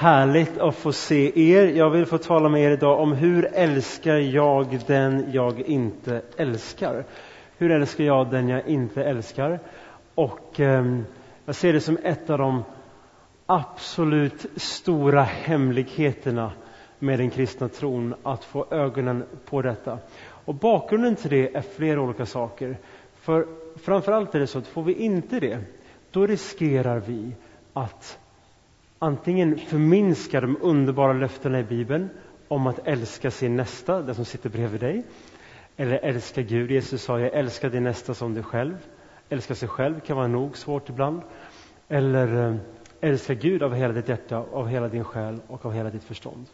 Härligt att få se er. Jag vill få tala med er idag om hur älskar jag den jag inte älskar? Hur älskar jag den jag inte älskar? Och eh, jag ser det som ett av de absolut stora hemligheterna med den kristna tron, att få ögonen på detta. Och bakgrunden till det är flera olika saker. För framförallt är det så att får vi inte det, då riskerar vi att antingen förminska de underbara löftena i Bibeln om att älska sin nästa, den som sitter bredvid dig, eller älska Gud. Jesus sa, jag älskar din nästa som dig själv. Älska sig själv kan vara nog svårt ibland. Eller eh, älska Gud av hela ditt hjärta, av hela din själ och av hela ditt förstånd.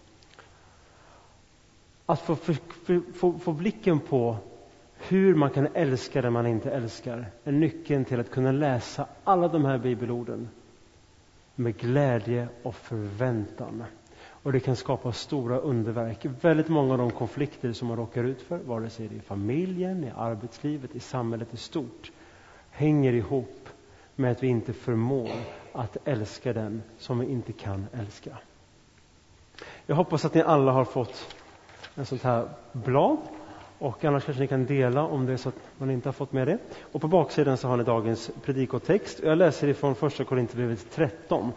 Att få, få, få, få blicken på hur man kan älska den man inte älskar är nyckeln till att kunna läsa alla de här bibelorden med glädje och förväntan. Och det kan skapa stora underverk. Väldigt många av de konflikter som man råkar ut för, vare sig det är i familjen, i arbetslivet, i samhället i stort, hänger ihop med att vi inte förmår att älska den som vi inte kan älska. Jag hoppas att ni alla har fått en sånt här blad och annars kanske ni kan dela om det är så att man inte har fått med det. Och på baksidan så har ni dagens predikotext. Jag läser ifrån första Korinthierbrevet 13.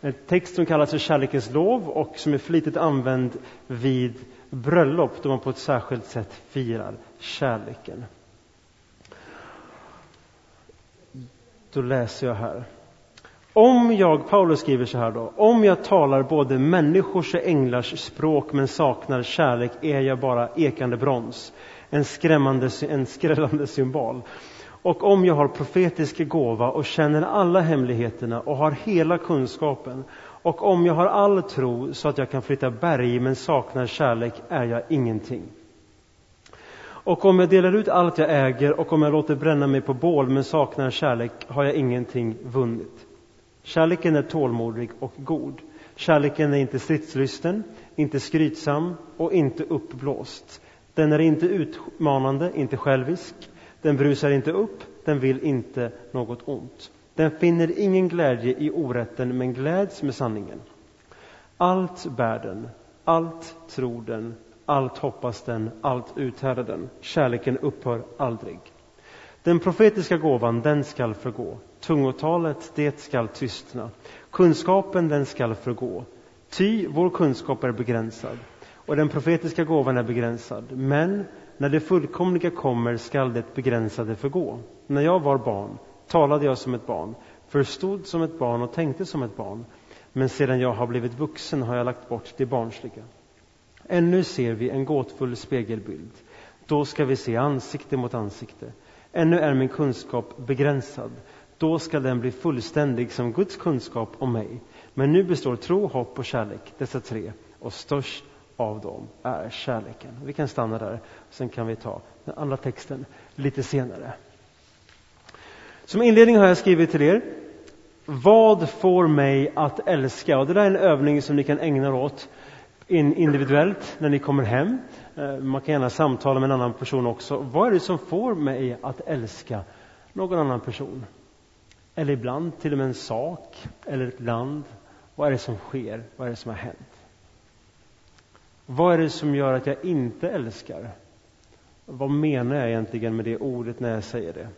En text som kallas för Kärlekens lov och som är flitigt använd vid bröllop då man på ett särskilt sätt firar kärleken. Då läser jag här. Om jag, Paulus skriver så här då, om jag talar både människors och änglars språk men saknar kärlek är jag bara ekande brons, en, skrämmande, en skrällande symbol. Och om jag har profetisk gåva och känner alla hemligheterna och har hela kunskapen och om jag har all tro så att jag kan flytta berg men saknar kärlek är jag ingenting. Och om jag delar ut allt jag äger och om jag låter bränna mig på bål men saknar kärlek har jag ingenting vunnit. Kärleken är tålmodig och god. Kärleken är inte stridslysten, inte skrytsam och inte uppblåst. Den är inte utmanande, inte självisk. Den brusar inte upp, den vill inte något ont. Den finner ingen glädje i orätten, men gläds med sanningen. Allt bär den, allt tror den, allt hoppas den, allt uthärdar den. Kärleken upphör aldrig. Den profetiska gåvan, den skall förgå. Tungotalet, det skall tystna. Kunskapen, den skall förgå. Ty vår kunskap är begränsad och den profetiska gåvan är begränsad. Men när det fullkomliga kommer skall det begränsade förgå. När jag var barn talade jag som ett barn, förstod som ett barn och tänkte som ett barn. Men sedan jag har blivit vuxen har jag lagt bort det barnsliga. Ännu ser vi en gåtfull spegelbild. Då ska vi se ansikte mot ansikte. Ännu är min kunskap begränsad. Då ska den bli fullständig som Guds kunskap om mig. Men nu består tro, hopp och kärlek, dessa tre, och störst av dem är kärleken. Vi kan stanna där, sen kan vi ta den andra texten lite senare. Som inledning har jag skrivit till er, vad får mig att älska? Och det där är en övning som ni kan ägna er åt individuellt när ni kommer hem. Eh, man kan gärna samtala med en annan person också. Vad är det som får mig att älska någon annan person? Eller ibland till och med en sak eller ett land. Vad är det som sker? Vad är det som har hänt? Vad är det som gör att jag inte älskar? Vad menar jag egentligen med det ordet när jag säger det?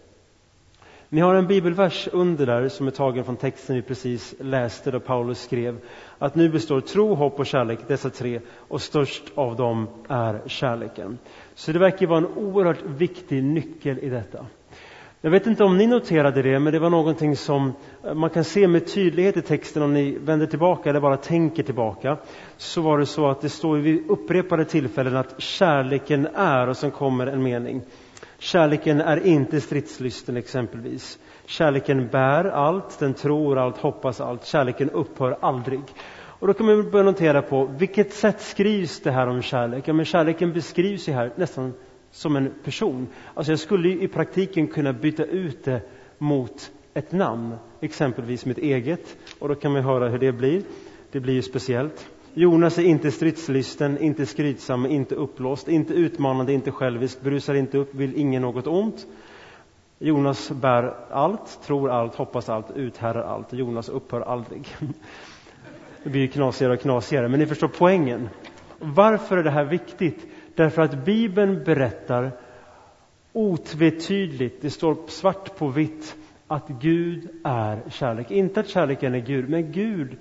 Ni har en bibelvers under där som är tagen från texten vi precis läste där Paulus skrev att nu består tro, hopp och kärlek, dessa tre, och störst av dem är kärleken. Så det verkar vara en oerhört viktig nyckel i detta. Jag vet inte om ni noterade det, men det var någonting som eh, man kan se med tydlighet i texten om ni vänder tillbaka eller bara tänker tillbaka. Så var det så att det står vid upprepade tillfällen att kärleken är, och sen kommer en mening. Kärleken är inte stridslysten exempelvis. Kärleken bär allt, den tror allt, hoppas allt. Kärleken upphör aldrig. Och då kan man börja notera på vilket sätt skrivs det här om kärlek? Ja, men kärleken beskrivs ju här nästan som en person. Alltså jag skulle i praktiken kunna byta ut det mot ett namn, exempelvis mitt eget. Och då kan man höra hur det blir. Det blir ju speciellt. Jonas är inte stridslysten, inte skrytsam, inte uppblåst, inte utmanande, inte självisk, brusar inte upp, vill ingen något ont. Jonas bär allt, tror allt, hoppas allt, uthärdar allt. Jonas upphör aldrig. Det blir knasigare och knasigare, men ni förstår poängen. Varför är det här viktigt? Därför att Bibeln berättar otvetydigt, det står svart på vitt, att Gud är kärlek. Inte att kärleken är Gud, men Gud,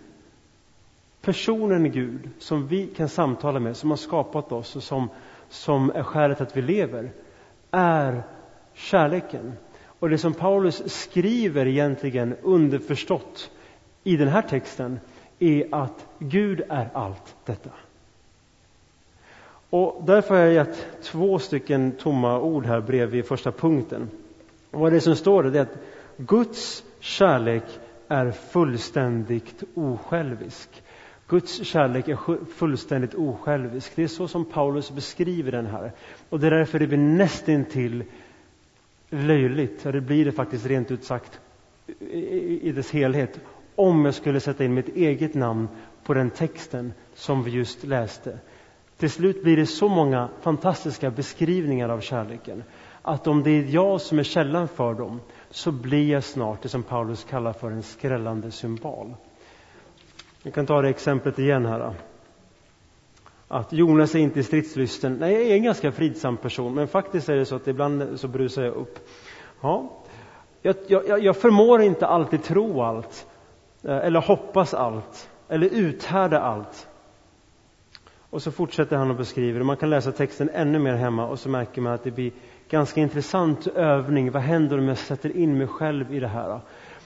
personen Gud, som vi kan samtala med, som har skapat oss och som, som är skälet att vi lever, är kärleken. Och det som Paulus skriver egentligen underförstått i den här texten är att Gud är allt detta. Och därför har jag gett två stycken tomma ord här bredvid första punkten. Och vad det som står det är att Guds kärlek är fullständigt osjälvisk. Guds kärlek är fullständigt osjälvisk. Det är så som Paulus beskriver den här. Och det är därför det blir nästintill löjligt, ja det blir det faktiskt rent ut sagt i dess helhet, om jag skulle sätta in mitt eget namn på den texten som vi just läste. Till slut blir det så många fantastiska beskrivningar av kärleken att om det är jag som är källan för dem så blir jag snart det som Paulus kallar för en skrällande symbol. Vi kan ta det exemplet igen här. Att Jonas är inte stridslysten. Nej, jag är en ganska fridsam person, men faktiskt är det så att ibland så brusar jag upp. Ja, jag, jag, jag förmår inte alltid tro allt, eh, eller hoppas allt, eller uthärda allt. Och så fortsätter han och beskriver, man kan läsa texten ännu mer hemma och så märker man att det blir ganska intressant övning. Vad händer om jag sätter in mig själv i det här?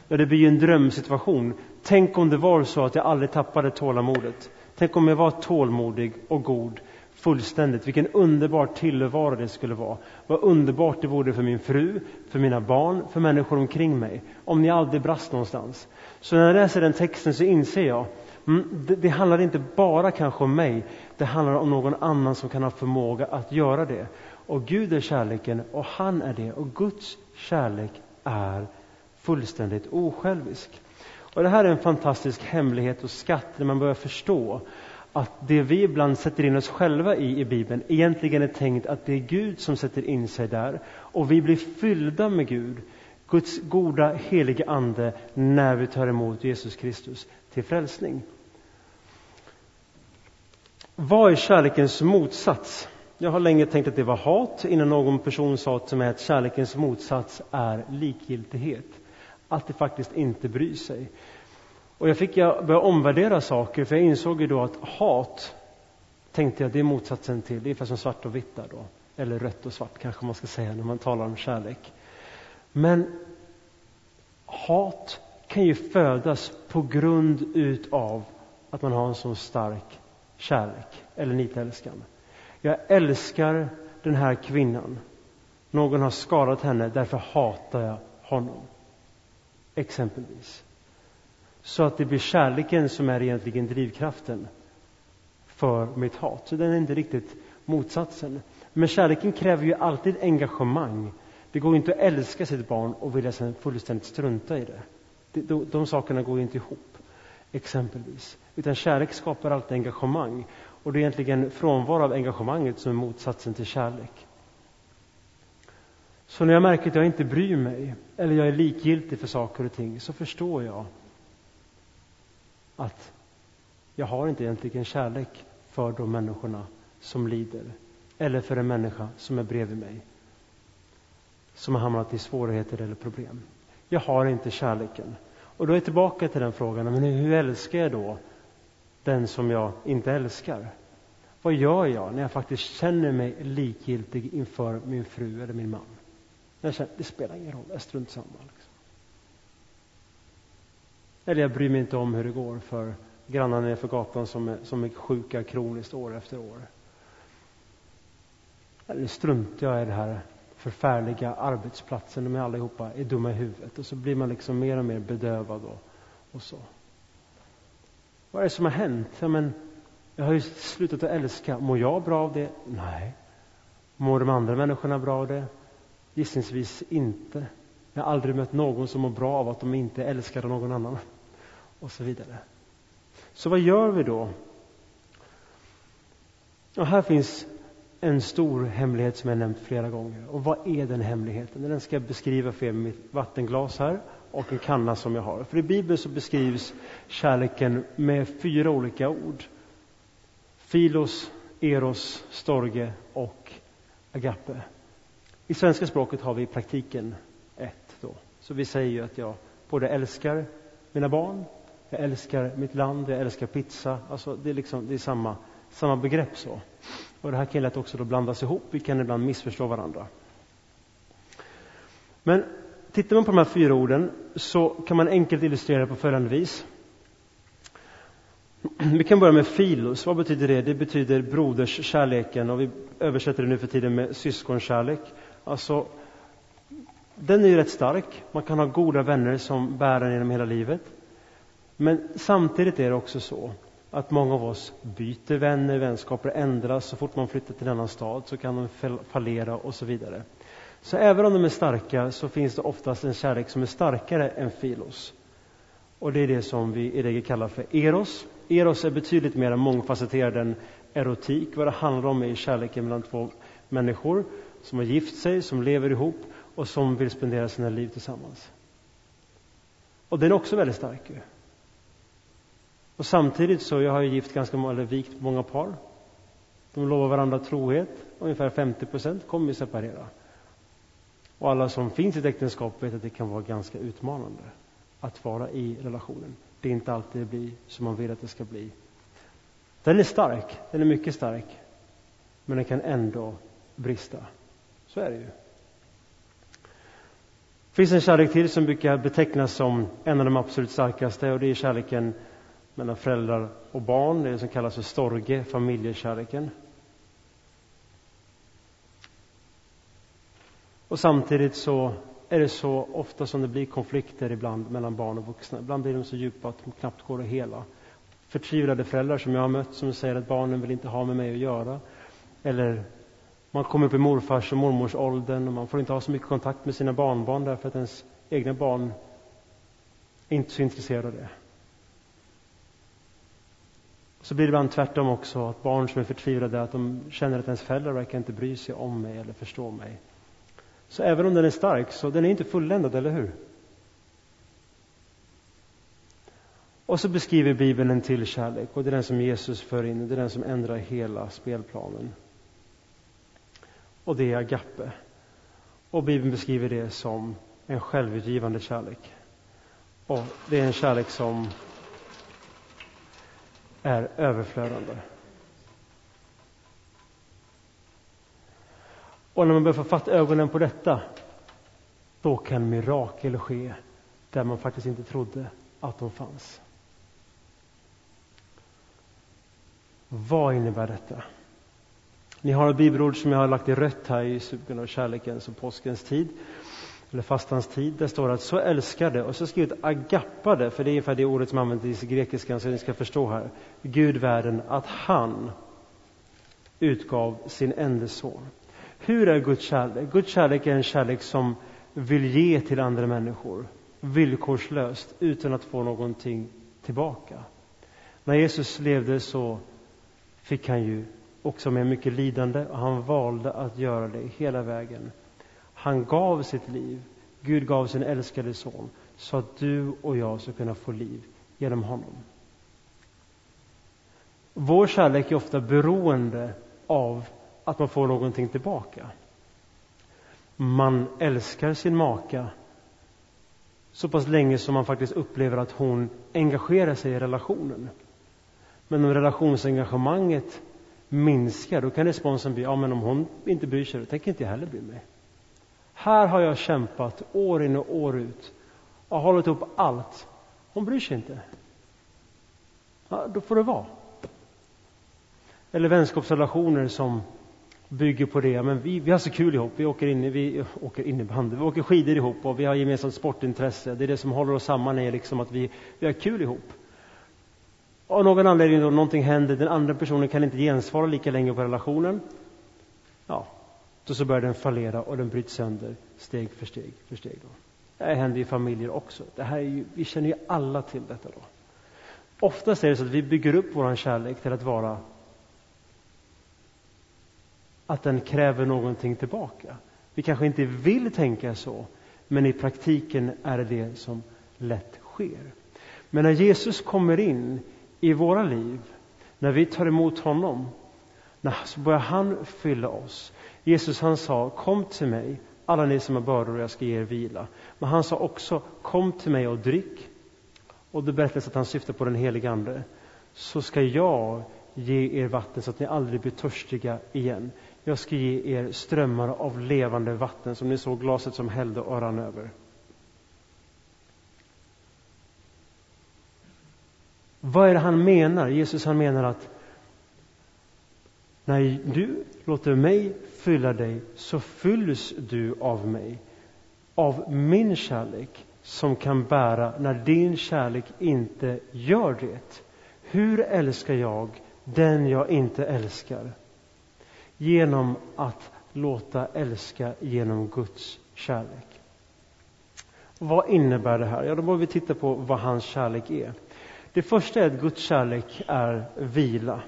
Ja, det blir ju en drömsituation. Tänk om det var så att jag aldrig tappade tålamodet. Tänk om jag var tålmodig och god fullständigt. Vilken underbar tillvaro det skulle vara. Vad underbart det vore för min fru, för mina barn, för människor omkring mig. Om ni aldrig brast någonstans. Så när jag läser den texten så inser jag Mm, det, det handlar inte bara kanske om mig. Det handlar om någon annan som kan ha förmåga att göra det. Och Gud är kärleken och han är det. Och Guds kärlek är fullständigt osjälvisk. Och det här är en fantastisk hemlighet och skatt när man börjar förstå att det vi ibland sätter in oss själva i i Bibeln egentligen är tänkt att det är Gud som sätter in sig där och vi blir fyllda med Gud, Guds goda heliga ande när vi tar emot Jesus Kristus till frälsning. Vad är kärlekens motsats? Jag har länge tänkt att det var hat innan någon person sa till mig att kärlekens motsats är likgiltighet. Att det faktiskt inte bryr sig. Och jag fick börja omvärdera saker för jag insåg ju då att hat tänkte jag det är motsatsen till, det är ungefär som svart och vitt där då. Eller rött och svart kanske man ska säga när man talar om kärlek. Men hat kan ju födas på grund utav att man har en så stark kärlek eller nitälskan. Jag älskar den här kvinnan. Någon har skadat henne, därför hatar jag honom. Exempelvis. Så att det blir kärleken som är egentligen drivkraften för mitt hat. Så den är inte riktigt motsatsen. Men kärleken kräver ju alltid engagemang. Det går inte att älska sitt barn och vilja sen fullständigt strunta i det. De, de, de sakerna går inte ihop, exempelvis. Utan kärlek skapar alltid engagemang. Och det är egentligen frånvaro av engagemanget som är motsatsen till kärlek. Så när jag märker att jag inte bryr mig, eller jag är likgiltig för saker och ting, så förstår jag att jag har inte egentligen kärlek för de människorna som lider, eller för en människa som är bredvid mig, som har hamnat i svårigheter eller problem. Jag har inte kärleken. Och då är jag tillbaka till den frågan, men hur älskar jag då den som jag inte älskar? Vad gör jag när jag faktiskt känner mig likgiltig inför min fru eller min man? När jag känner, det spelar ingen roll, jag strunt samma. Liksom. Eller jag bryr mig inte om hur det går för grannarna nerför gatan som är, som är sjuka kroniskt år efter år. Eller struntar jag i det här förfärliga arbetsplatsen, de är allihopa är dumma i huvudet. Och så blir man liksom mer och mer bedövad och, och så. Vad är det som har hänt? Ja, men jag har ju slutat att älska. Mår jag bra av det? Nej. Mår de andra människorna bra av det? Gissningsvis inte. Jag har aldrig mött någon som mår bra av att de inte älskar någon annan. Och så vidare. Så vad gör vi då? Och här finns en stor hemlighet som jag nämnt flera gånger. Och vad är den hemligheten? Den ska jag beskriva för er med mitt vattenglas här och en kanna som jag har. För i Bibeln så beskrivs kärleken med fyra olika ord. Filos, eros, storge och agape. I svenska språket har vi i praktiken ett då. Så vi säger ju att jag både älskar mina barn, jag älskar mitt land, jag älskar pizza. Alltså det är, liksom, det är samma, samma begrepp så. Och det här kan lätt också då blandas ihop, vi kan ibland missförstå varandra. Men tittar man på de här fyra orden så kan man enkelt illustrera det på följande vis. Vi kan börja med filos. Vad betyder det? Det betyder broderskärleken och vi översätter det nu för tiden med syskonkärlek. Alltså, den är ju rätt stark. Man kan ha goda vänner som bär en genom hela livet. Men samtidigt är det också så att många av oss byter vänner, vänskaper ändras. Så fort man flyttar till en annan stad så kan de fallera och så vidare. Så även om de är starka så finns det oftast en kärlek som är starkare än filos. Och det är det som vi i regel kallar för eros. Eros är betydligt mer mångfacetterad än erotik. Vad det handlar om är kärleken mellan två människor som har gift sig, som lever ihop och som vill spendera sina liv tillsammans. Och den är också väldigt stark. Och samtidigt så, jag har ju gift ganska många, eller vikt många par. De lovar varandra trohet. Ungefär 50 procent kommer ju separera. Och alla som finns i ett äktenskap vet att det kan vara ganska utmanande att vara i relationen. Det är inte alltid det blir som man vill att det ska bli. Den är stark, den är mycket stark. Men den kan ändå brista. Så är det ju. Det finns en kärlek till som brukar betecknas som en av de absolut starkaste och det är kärleken mellan föräldrar och barn. Det är det som kallas för storge, familjekärleken. Och samtidigt så är det så ofta som det blir konflikter ibland mellan barn och vuxna. Ibland blir de så djupa att de knappt går att hela. Förtvivlade föräldrar som jag har mött som säger att barnen vill inte ha med mig att göra. Eller man kommer upp i morfars och mormors åldern och man får inte ha så mycket kontakt med sina barnbarn därför att ens egna barn är inte så intresserade av det. Så blir det ibland tvärtom också, att barn som är förtvivlade, att de känner att ens föräldrar verkar inte bry sig om mig eller förstå mig. Så även om den är stark, så den är inte fulländad, eller hur? Och så beskriver Bibeln en till kärlek, och det är den som Jesus för in, det är den som ändrar hela spelplanen. Och det är agape. Och Bibeln beskriver det som en självutgivande kärlek. Och det är en kärlek som är överflödande. Och när man börjar få fatt ögonen på detta, då kan mirakel ske där man faktiskt inte trodde att de fanns. Vad innebär detta? Ni har ett bibelord som jag har lagt i rött här i sugen av kärlekens och påskens tid, eller fastans tid. Där står det att så älskade, och så skrivit agappade, för det är ungefär det ordet som används i grekiskan, så ni ska förstå här. Gud världen, att han utgav sin enda son. Hur är Guds kärlek? Guds kärlek är en kärlek som vill ge till andra människor villkorslöst utan att få någonting tillbaka. När Jesus levde så fick han ju också med mycket lidande och han valde att göra det hela vägen. Han gav sitt liv. Gud gav sin älskade son så att du och jag ska kunna få liv genom honom. Vår kärlek är ofta beroende av att man får någonting tillbaka. Man älskar sin maka så pass länge som man faktiskt upplever att hon engagerar sig i relationen. Men om relationsengagemanget minskar, då kan responsen bli, ja men om hon inte bryr sig, då tänker inte jag heller bry mig. Här har jag kämpat år in och år ut och hållit upp allt. Hon bryr sig inte. Ja, då får det vara. Eller vänskapsrelationer som bygger på det. Men vi, vi har så kul ihop. Vi åker, in, vi åker innebandy, vi åker skidor ihop och vi har gemensamt sportintresse. Det är det som håller oss samman, är liksom att vi, vi har kul ihop. Av någon anledning då någonting händer, den andra personen kan inte gensvara lika länge på relationen. Ja, då så börjar den fallera och den bryts sönder steg för steg för steg. Då. Det här händer i familjer också. Det här är ju, vi känner ju alla till detta. då. Oftast är det så att vi bygger upp vår kärlek till att vara att den kräver någonting tillbaka. Vi kanske inte vill tänka så, men i praktiken är det det som lätt sker. Men när Jesus kommer in i våra liv, när vi tar emot honom, så börjar han fylla oss. Jesus han sa, kom till mig, alla ni som har bördor och jag ska ge er vila. Men han sa också, kom till mig och drick. Och det berättas att han syftar på den helige Ande. Så ska jag ge er vatten så att ni aldrig blir törstiga igen. Jag ska ge er strömmar av levande vatten som ni såg glaset som hällde och rann över. Vad är det han menar? Jesus han menar att när du låter mig fylla dig så fylls du av mig, av min kärlek som kan bära när din kärlek inte gör det. Hur älskar jag den jag inte älskar? Genom att låta älska genom Guds kärlek. Vad innebär det här? Ja, då behöver vi titta på vad hans kärlek är. Det första är att Guds kärlek är vila.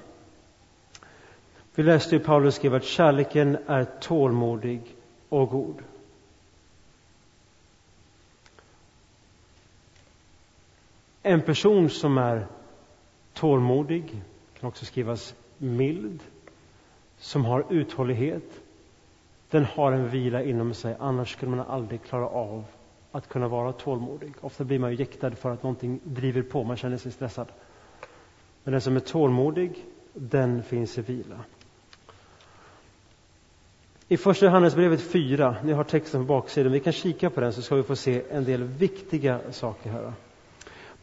Vi läste ju Paulus skrev att kärleken är tålmodig och god. En person som är tålmodig, kan också skrivas mild, som har uthållighet, den har en vila inom sig, annars skulle man aldrig klara av att kunna vara tålmodig. Ofta blir man ju jäktad för att någonting driver på, man känner sig stressad. Men den som är tålmodig, den finns i vila. I första Johannesbrevet 4, ni har texten på baksidan, vi kan kika på den så ska vi få se en del viktiga saker här.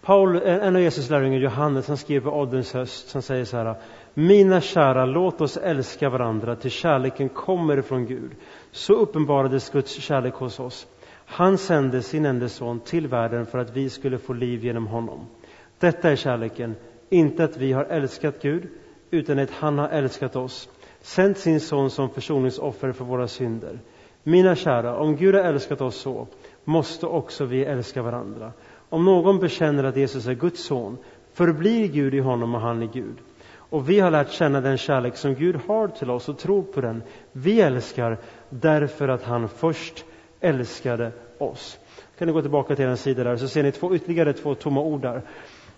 Paul, eh, en av Jesus lärjungar, Johannes, han skriver på ålderns höst, han säger så här. Mina kära, låt oss älska varandra till kärleken kommer ifrån Gud. Så uppenbarades Guds kärlek hos oss. Han sände sin enda son till världen för att vi skulle få liv genom honom. Detta är kärleken, inte att vi har älskat Gud, utan att han har älskat oss sänt sin son som försoningsoffer för våra synder. Mina kära, om Gud har älskat oss så måste också vi älska varandra. Om någon bekänner att Jesus är Guds son förblir Gud i honom och han i Gud. Och vi har lärt känna den kärlek som Gud har till oss och tror på den. Vi älskar därför att han först älskade oss. Kan ni gå tillbaka till en sida där så ser ni två, ytterligare två tomma ord där.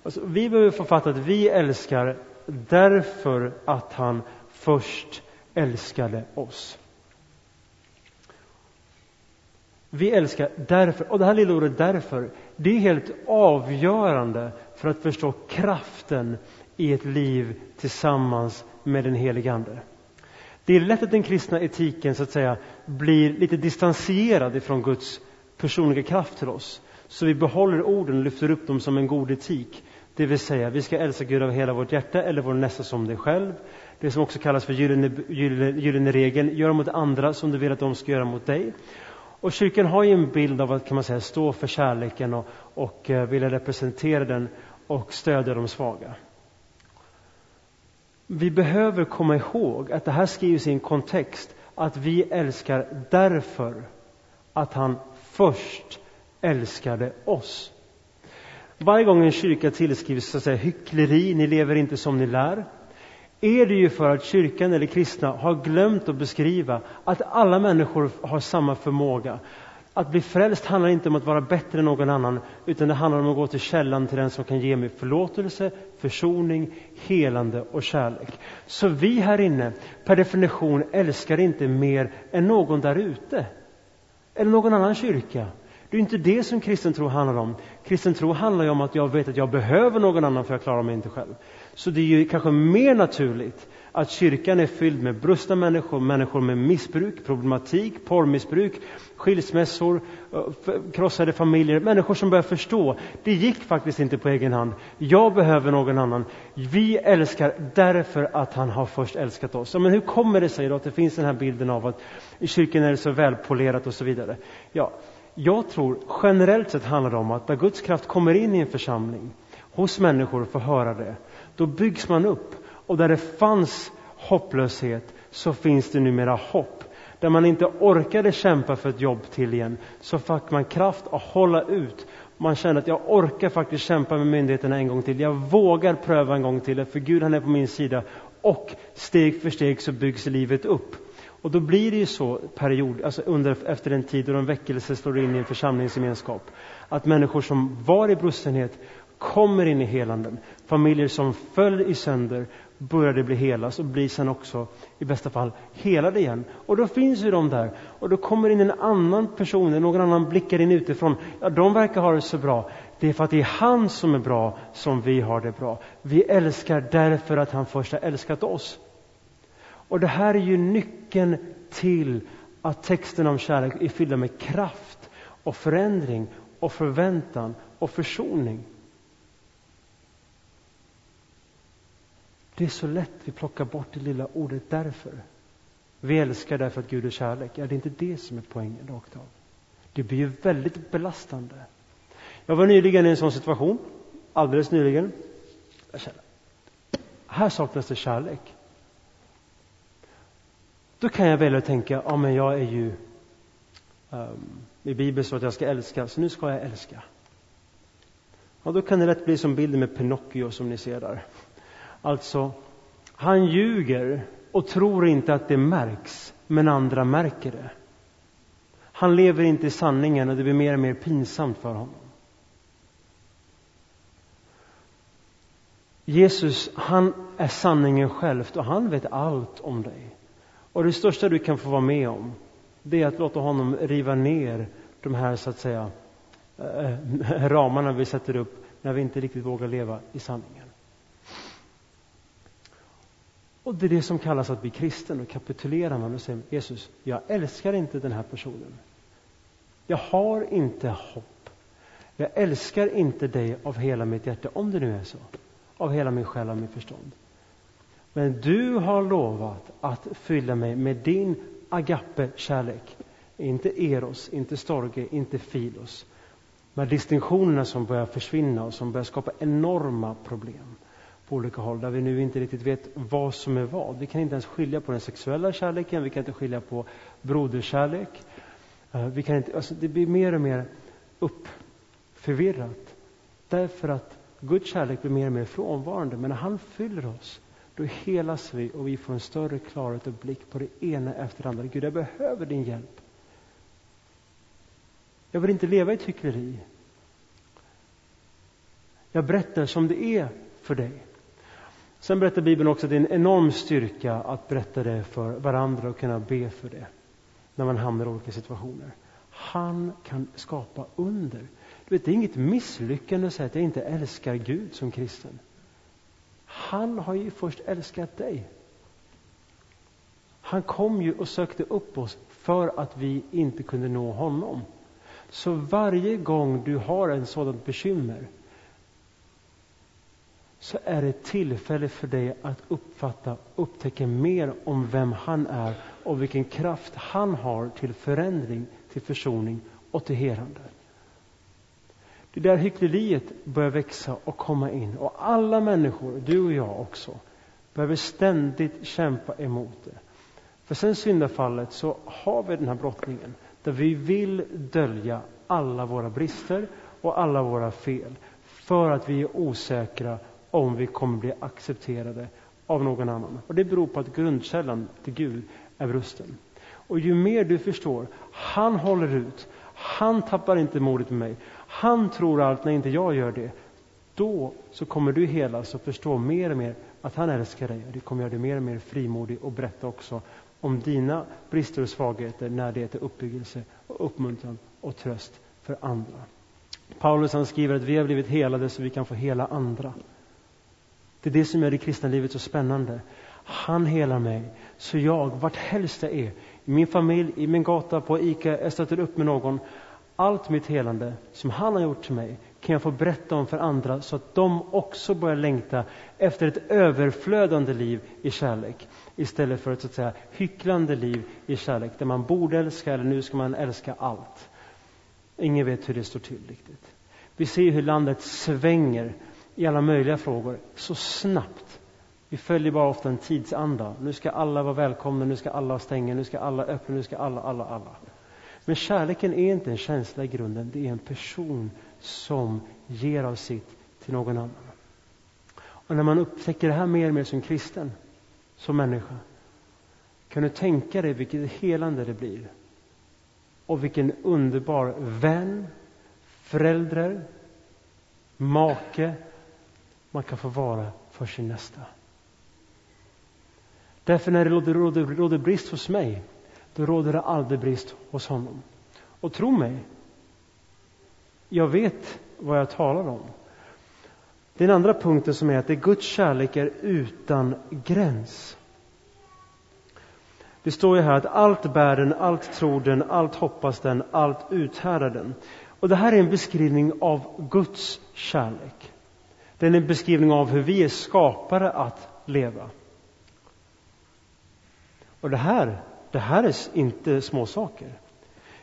Alltså, vi behöver få fatta att vi älskar därför att han först älskade oss. Vi älskar därför, och det här lilla ordet därför, det är helt avgörande för att förstå kraften i ett liv tillsammans med den helige Ande. Det är lätt att den kristna etiken så att säga blir lite distanserad ifrån Guds personliga kraft till oss. Så vi behåller orden och lyfter upp dem som en god etik. Det vill säga, vi ska älska Gud av hela vårt hjärta eller vår nästa som dig själv. Det som också kallas för gyllene, gyllene, gyllene regeln, gör mot andra som du vill att de ska göra mot dig. Och kyrkan har ju en bild av att kan man säga, stå för kärleken och, och eh, vilja representera den och stödja de svaga. Vi behöver komma ihåg att det här skrivs i en kontext att vi älskar därför att han först älskade oss. Varje gång en kyrka tillskrivs så att säga, hyckleri, ni lever inte som ni lär, är det ju för att kyrkan eller kristna har glömt att beskriva att alla människor har samma förmåga. Att bli frälst handlar inte om att vara bättre än någon annan, utan det handlar om att gå till källan till den som kan ge mig förlåtelse, försoning, helande och kärlek. Så vi här inne, per definition, älskar inte mer än någon där ute. Eller någon annan kyrka. Det är inte det som kristen tro handlar om. Kristen tro handlar ju om att jag vet att jag behöver någon annan för jag klarar mig inte själv. Så det är ju kanske mer naturligt att kyrkan är fylld med brustna människor, människor med missbruk, problematik, porrmissbruk, skilsmässor, krossade familjer, människor som börjar förstå, det gick faktiskt inte på egen hand. Jag behöver någon annan. Vi älskar därför att han har först älskat oss. Men hur kommer det sig då att det finns den här bilden av att i kyrkan är det så välpolerat och så vidare? Ja, jag tror generellt sett handlar det om att när Guds kraft kommer in i en församling, hos människor och får höra det, då byggs man upp. Och där det fanns hopplöshet så finns det numera hopp. Där man inte orkade kämpa för ett jobb till igen så fick man kraft att hålla ut. Man kände att jag orkar faktiskt kämpa med myndigheterna en gång till. Jag vågar pröva en gång till för Gud han är på min sida. Och steg för steg så byggs livet upp. Och då blir det ju så period, alltså under, efter en tid då en väckelse slår in i en församlingsgemenskap, att människor som var i brustenhet kommer in i helanden. Familjer som föll i sönder började bli hela och blir sen också i bästa fall helade igen. Och då finns ju de där. Och då kommer in en annan person, någon annan blickar in utifrån. Ja, de verkar ha det så bra. Det är för att det är han som är bra som vi har det bra. Vi älskar därför att han först har älskat oss. Och det här är ju nyckeln till att texten om kärlek är fyllda med kraft och förändring och förväntan och försoning. Det är så lätt vi plockar bort det lilla ordet därför. Vi älskar därför att Gud är kärlek. Är det inte det som är poängen rakt av. Det blir ju väldigt belastande. Jag var nyligen i en sån situation, alldeles nyligen. Jag kände, här saknas det kärlek. Då kan jag välja att tänka, ja men jag är ju um, i Bibeln så att jag ska älska, så nu ska jag älska. Ja, då kan det lätt bli som bilden med Pinocchio som ni ser där. Alltså, han ljuger och tror inte att det märks, men andra märker det. Han lever inte i sanningen och det blir mer och mer pinsamt för honom. Jesus, han är sanningen själv och han vet allt om dig. Och det största du kan få vara med om, det är att låta honom riva ner de här, så att säga, eh, eh, ramarna vi sätter upp när vi inte riktigt vågar leva i sanningen. Och det är det som kallas att bli kristen. Då kapitulerar man och säger Jesus, jag älskar inte den här personen. Jag har inte hopp. Jag älskar inte dig av hela mitt hjärta, om det nu är så. Av hela min själ och mitt förstånd. Men du har lovat att fylla mig med din agape-kärlek. Inte eros, inte storge, inte filos. Med distinktionerna som börjar försvinna och som börjar skapa enorma problem på olika håll där vi nu inte riktigt vet vad som är vad. Vi kan inte ens skilja på den sexuella kärleken, vi kan inte skilja på broderskärlek. Eh, vi kan inte, alltså det blir mer och mer uppförvirrat därför att Guds kärlek blir mer och mer frånvarande. Men när han fyller oss, då helas vi och vi får en större klarhet och blick på det ena efter det andra. Gud, jag behöver din hjälp. Jag vill inte leva i hyckleri. Jag berättar som det är för dig. Sen berättar Bibeln också att det är en enorm styrka att berätta det för varandra och kunna be för det när man hamnar i olika situationer. Han kan skapa under. Du vet, det är inget misslyckande att säga att jag inte älskar Gud som kristen. Han har ju först älskat dig. Han kom ju och sökte upp oss för att vi inte kunde nå honom. Så varje gång du har en sådant bekymmer så är det tillfälle för dig att uppfatta, upptäcka mer om vem han är och vilken kraft han har till förändring, till försoning och till helande. Det där hyckleriet börjar växa och komma in och alla människor, du och jag också, behöver ständigt kämpa emot det. För sen syndafallet så har vi den här brottningen där vi vill dölja alla våra brister och alla våra fel för att vi är osäkra om vi kommer bli accepterade av någon annan. Och Det beror på att grundkällan till Gud är brusten. Och ju mer du förstår, han håller ut, han tappar inte modet med mig, han tror allt när inte jag gör det. Då så kommer du helas och förstå mer och mer att han älskar dig. Och det kommer göra dig mer och mer frimodig och berätta också om dina brister och svagheter när det är till uppbyggelse och uppmuntran och tröst för andra. Paulus han skriver att vi har blivit helade så vi kan få hela andra. Det är det som gör det kristna livet så spännande. Han helar mig, så jag, vart helst jag är, i min familj, i min gata, på ICA, jag stöter upp med någon. Allt mitt helande som han har gjort till mig kan jag få berätta om för andra så att de också börjar längta efter ett överflödande liv i kärlek istället för ett så att säga hycklande liv i kärlek där man borde älska eller nu ska man älska allt. Ingen vet hur det står till riktigt. Vi ser hur landet svänger i alla möjliga frågor så snabbt. Vi följer bara ofta en tidsanda. Nu ska alla vara välkomna, nu ska alla stänga, nu ska alla öppna, nu ska alla, alla, alla. Men kärleken är inte en känsla i grunden, det är en person som ger av sitt till någon annan. Och när man upptäcker det här mer och mer som kristen, som människa, Kan du tänka dig vilket helande det blir? Och vilken underbar vän, förälder, make man kan få vara för sin nästa. Därför när det råder, råder, råder brist hos mig, då råder det aldrig brist hos honom. Och tro mig, jag vet vad jag talar om. Den andra punkten som är att det Guds kärlek är utan gräns. Det står ju här att allt bär den, allt tror den, allt hoppas den, allt uthärdar den. Och det här är en beskrivning av Guds kärlek. Det är en beskrivning av hur vi är skapade att leva. Och det här, det här är inte små saker.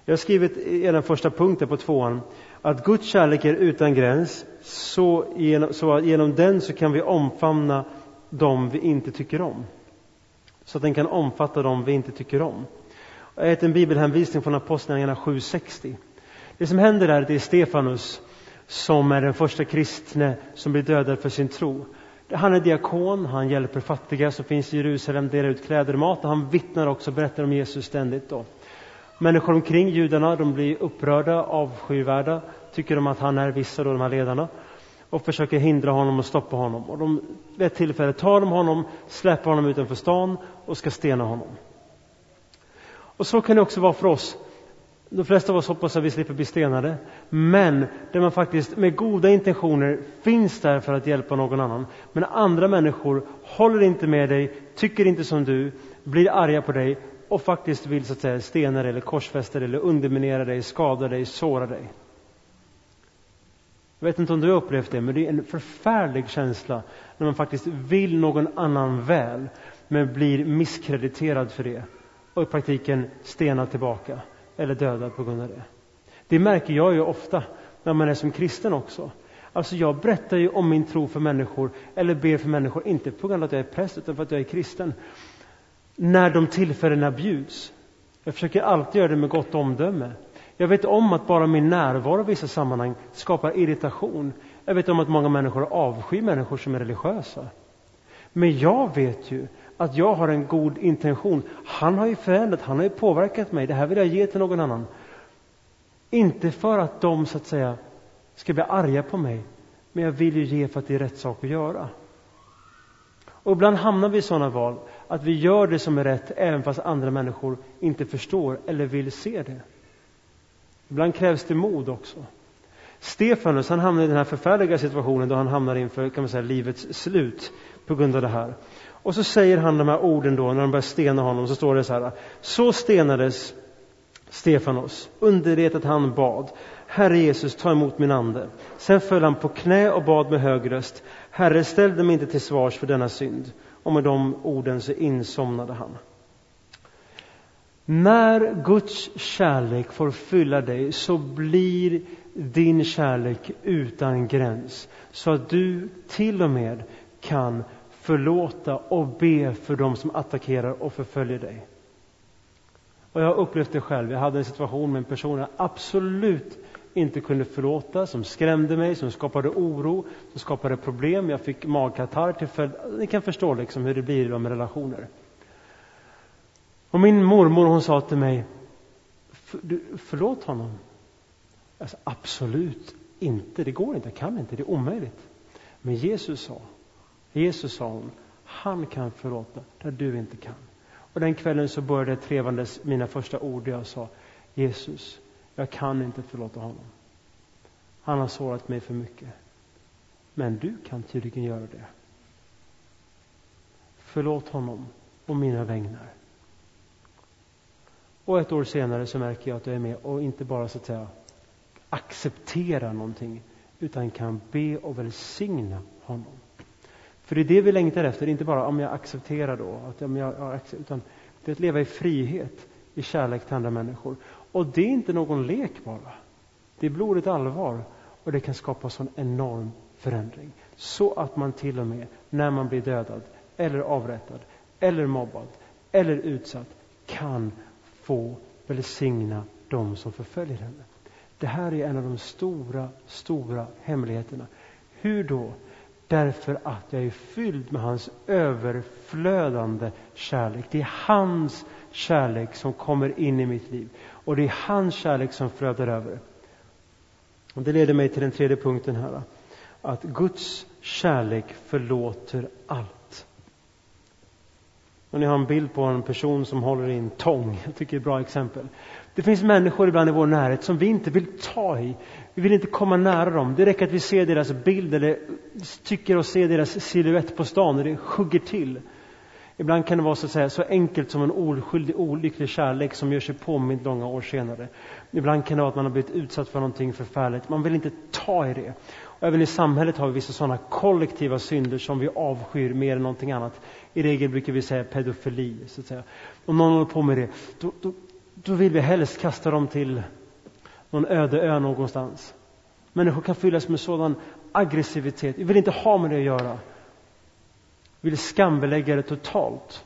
Jag har skrivit i den första punkten på tvåan att Guds kärlek är utan gräns, så genom, så genom den så kan vi omfamna dem vi inte tycker om. Så att den kan omfatta dem vi inte tycker om. Jag har en bibelhänvisning från Apostlagärningarna 7.60. Det som händer är att det är Stefanus som är den första kristne som blir dödad för sin tro. Han är diakon, han hjälper fattiga som finns i Jerusalem, delar ut kläder och mat och han vittnar också, berättar om Jesus ständigt. Då. Människor omkring judarna de blir upprörda, avskyvärda, tycker de att han är vissa av de här ledarna och försöker hindra honom och stoppa honom. Och de, vid ett tillfälle tar de honom, släpper honom utanför stan och ska stena honom. Och så kan det också vara för oss. De flesta av oss hoppas att vi slipper bli stenade. Men där man faktiskt med goda intentioner finns där för att hjälpa någon annan. Men andra människor håller inte med dig, tycker inte som du, blir arga på dig och faktiskt vill så att säga stena dig eller korsfästa dig eller underminera dig, skada dig, såra dig. Jag vet inte om du har upplevt det, men det är en förfärlig känsla när man faktiskt vill någon annan väl, men blir misskrediterad för det och i praktiken stenad tillbaka eller dödad på grund av det. Det märker jag ju ofta när man är som kristen också. Alltså jag berättar ju om min tro för människor, eller ber för människor, inte på grund av att jag är präst, utan för att jag är kristen. När de tillfällena bjuds. Jag försöker alltid göra det med gott omdöme. Jag vet om att bara min närvaro i vissa sammanhang skapar irritation. Jag vet om att många människor avskyr människor som är religiösa. Men jag vet ju att jag har en god intention. Han har ju förändrat, han har ju påverkat mig. Det här vill jag ge till någon annan. Inte för att de så att säga ska bli arga på mig, men jag vill ju ge för att det är rätt sak att göra. Och ibland hamnar vi i sådana val, att vi gör det som är rätt även fast andra människor inte förstår eller vill se det. Ibland krävs det mod också. Stefanus han hamnar i den här förfärliga situationen då han hamnar inför kan man säga, livets slut på grund av det här. Och så säger han de här orden då när de börjar stena honom, så står det så här. Så stenades Stefanos under det att han bad. Herre Jesus, ta emot min ande. Sen föll han på knä och bad med hög röst. Herre, ställ dem inte till svars för denna synd. Och med de orden så insomnade han. När Guds kärlek får fylla dig så blir din kärlek utan gräns. Så att du till och med kan förlåta och be för dem som attackerar och förföljer dig. Och jag har upplevt det själv. Jag hade en situation med en person jag absolut inte kunde förlåta, som skrämde mig, som skapade oro, som skapade problem. Jag fick magkatarr till följd. Ni kan förstå liksom hur det blir med relationer. Och min mormor hon sa till mig, förlåt honom. Alltså, absolut inte, det går inte, jag kan inte, det är omöjligt. Men Jesus sa, Jesus sa hon, han kan förlåta där du inte kan. Och den kvällen så började trevandes mina första ord jag sa, Jesus, jag kan inte förlåta honom. Han har sårat mig för mycket. Men du kan tydligen göra det. Förlåt honom och mina vägnar. Och ett år senare så märker jag att jag är med och inte bara så att säga accepterar någonting utan kan be och välsigna honom. För det är det vi längtar efter, inte bara om jag accepterar då, att om jag, utan det är att leva i frihet, i kärlek till andra människor. Och det är inte någon lek bara. Det är blodigt allvar och det kan skapa sån enorm förändring. Så att man till och med när man blir dödad eller avrättad eller mobbad eller utsatt kan få välsigna dem som förföljer henne. Det här är en av de stora, stora hemligheterna. Hur då? Därför att jag är fylld med hans överflödande kärlek. Det är hans kärlek som kommer in i mitt liv. Och det är hans kärlek som flödar över. Och det leder mig till den tredje punkten här. Att Guds kärlek förlåter allt. Och ni har en bild på en person som håller i en tång. Jag tycker det är ett bra exempel. Det finns människor ibland i vår närhet som vi inte vill ta i. Vi vill inte komma nära dem. Det räcker att vi ser deras bild eller tycker oss se deras siluett på stan och det hugger till. Ibland kan det vara så, att säga, så enkelt som en oskyldig, olycklig kärlek som gör sig påmind långa år senare. Ibland kan det vara att man har blivit utsatt för någonting förfärligt. Man vill inte ta i det. Och även i samhället har vi vissa sådana kollektiva synder som vi avskyr mer än någonting annat. I regel brukar vi säga pedofili. Så att säga. Om någon håller på med det, då, då, då vill vi helst kasta dem till någon öde ö någonstans. Människor kan fyllas med sådan aggressivitet. Vi vill inte ha med det att göra. Vi vill skambelägga det totalt.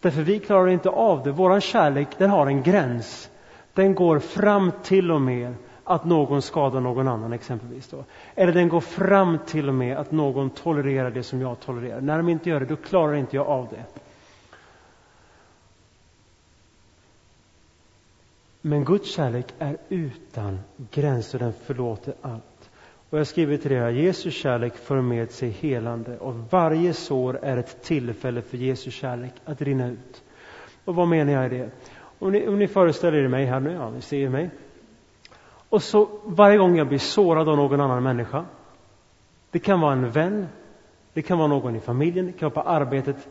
Därför vi klarar inte av det. Vår kärlek den har en gräns. Den går fram till och med att någon skadar någon annan exempelvis. Då. Eller den går fram till och med att någon tolererar det som jag tolererar. När de inte gör det, då klarar inte jag av det. Men Guds kärlek är utan gränser, den förlåter allt. Och jag skriver till er att Jesu kärlek för med sig helande och varje sår är ett tillfälle för Jesu kärlek att rinna ut. Och vad menar jag i det? Om ni, om ni föreställer er mig här nu, ja, ni ser mig. Och så varje gång jag blir sårad av någon annan människa. Det kan vara en vän, det kan vara någon i familjen, det kan vara på arbetet.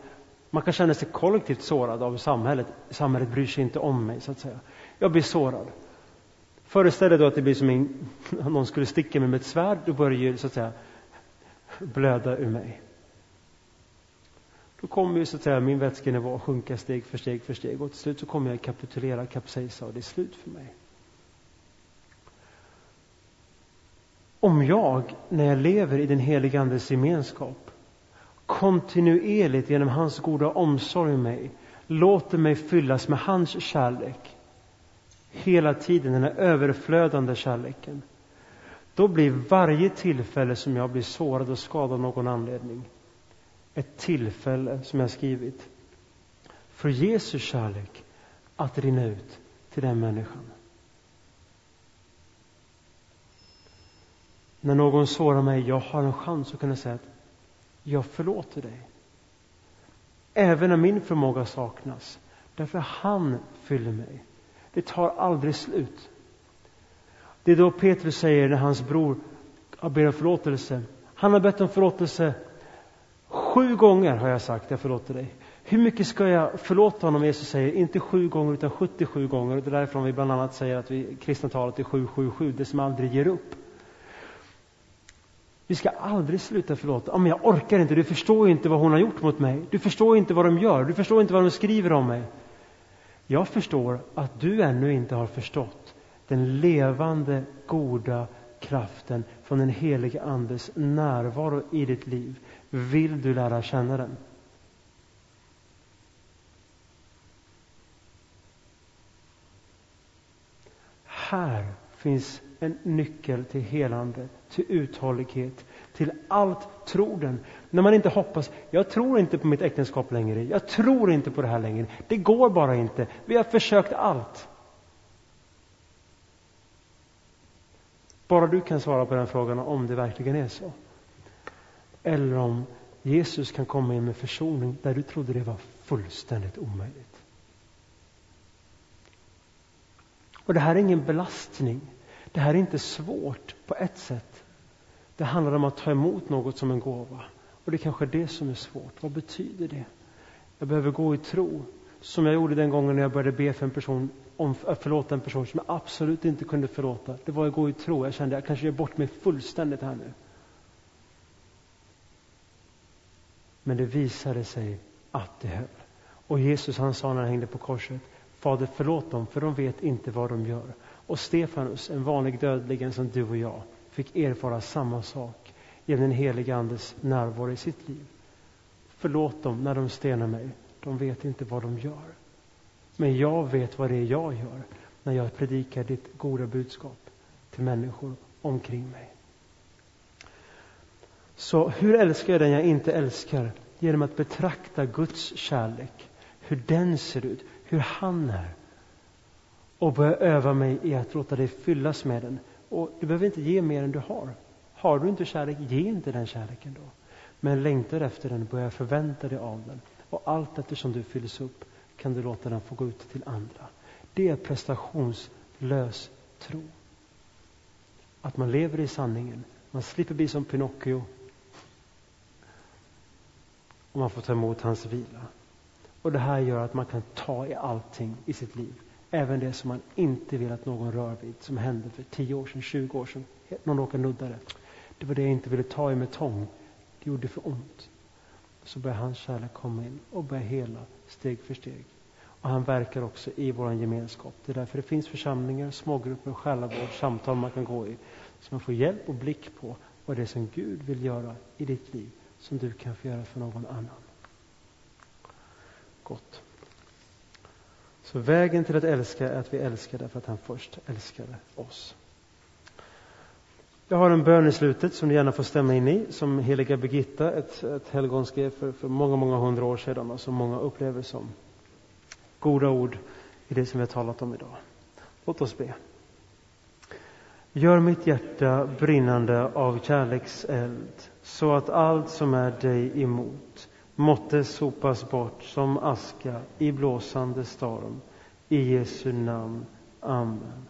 Man kan känna sig kollektivt sårad av samhället. Samhället bryr sig inte om mig, så att säga. Jag blir sårad. Föreställ dig då att det blir som en, om någon skulle sticka mig med ett svärd, då börjar det så att säga blöda ur mig. Då kommer ju så att säga min vätskenivå att sjunka steg för steg för steg och till slut så kommer jag kapitulera, kapsejsa och det är slut för mig. Om jag, när jag lever i den helige Andes gemenskap, kontinuerligt genom hans goda omsorg om mig, låter mig fyllas med hans kärlek, hela tiden, den här överflödande kärleken, då blir varje tillfälle som jag blir sårad och skadad av någon anledning ett tillfälle, som jag skrivit, för Jesu kärlek att rinna ut till den människan. När någon sårar mig, jag har en chans att kunna säga att jag förlåter dig. Även när min förmåga saknas. Därför han fyller mig. Det tar aldrig slut. Det är då Petrus säger när hans bror ber om förlåtelse. Han har bett om förlåtelse sju gånger har jag sagt, jag förlåter dig. Hur mycket ska jag förlåta honom? Jesus säger, inte sju gånger utan 77 gånger. Det är därifrån vi bland annat säger att vi kristna talet är 777, det som aldrig ger upp. Vi ska aldrig sluta förlåta. Ja, men jag orkar inte, du förstår inte vad hon har gjort mot mig. Du förstår inte vad de gör, du förstår inte vad de skriver om mig. Jag förstår att du ännu inte har förstått den levande, goda kraften från den helige Andes närvaro i ditt liv. Vill du lära känna den? Här finns en nyckel till helande, till uthållighet, till allt tro När man inte hoppas, jag tror inte på mitt äktenskap längre, jag tror inte på det här längre, det går bara inte, vi har försökt allt. Bara du kan svara på den frågan om det verkligen är så. Eller om Jesus kan komma in med försoning där du trodde det var fullständigt omöjligt. Och det här är ingen belastning. Det här är inte svårt på ett sätt. Det handlar om att ta emot något som en gåva. Och det är kanske är det som är svårt. Vad betyder det? Jag behöver gå i tro. Som jag gjorde den gången när jag började be för en person om att förlåta en person som jag absolut inte kunde förlåta. Det var att gå i tro. Jag kände att jag kanske gör bort mig fullständigt här nu. Men det visade sig att det höll. Och Jesus han sa när han hängde på korset, Fader förlåt dem för de vet inte vad de gör. Och Stefanus, en vanlig dödlig som du och jag, fick erfara samma sak genom den helige Andes närvaro i sitt liv. Förlåt dem när de stenar mig. De vet inte vad de gör. Men jag vet vad det är jag gör när jag predikar ditt goda budskap till människor omkring mig. Så hur älskar jag den jag inte älskar? Genom att betrakta Guds kärlek, hur den ser ut, hur han är. Och börja öva mig i att låta dig fyllas med den. Och du behöver inte ge mer än du har. Har du inte kärlek, ge inte den kärleken då. Men längtar efter den, börja förvänta dig av den. Och allt eftersom du fylls upp kan du låta den få gå ut till andra. Det är prestationslös tro. Att man lever i sanningen. Man slipper bli som Pinocchio. Och man får ta emot hans vila. Och det här gör att man kan ta i allting i sitt liv. Även det som man inte vill att någon rör vid. Som hände för 10 år sedan, 20 år sedan. Någon råkade nudda det. Det var det jag inte ville ta i med tång. Det gjorde för ont. Så börjar hans kärlek komma in och börja hela steg för steg. Och han verkar också i vår gemenskap. Det är därför det finns församlingar, smågrupper, själavård, samtal man kan gå i. Så man får hjälp och blick på vad det är som Gud vill göra i ditt liv som du kan få göra för någon annan. Gott. Så vägen till att älska är att vi älskar därför att han först älskade oss. Jag har en bön i slutet som du gärna får stämma in i, som heliga Birgitta, ett, ett helgon skrev för, för många, många hundra år sedan och som många upplever som goda ord i det som vi har talat om idag. Låt oss be. Gör mitt hjärta brinnande av kärlekseld så att allt som är dig emot måtte sopas bort som aska i blåsande storm. I Jesu namn. Amen.